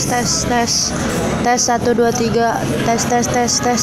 tes tes tes. Tes satu dua tiga. Tes tes tes tes.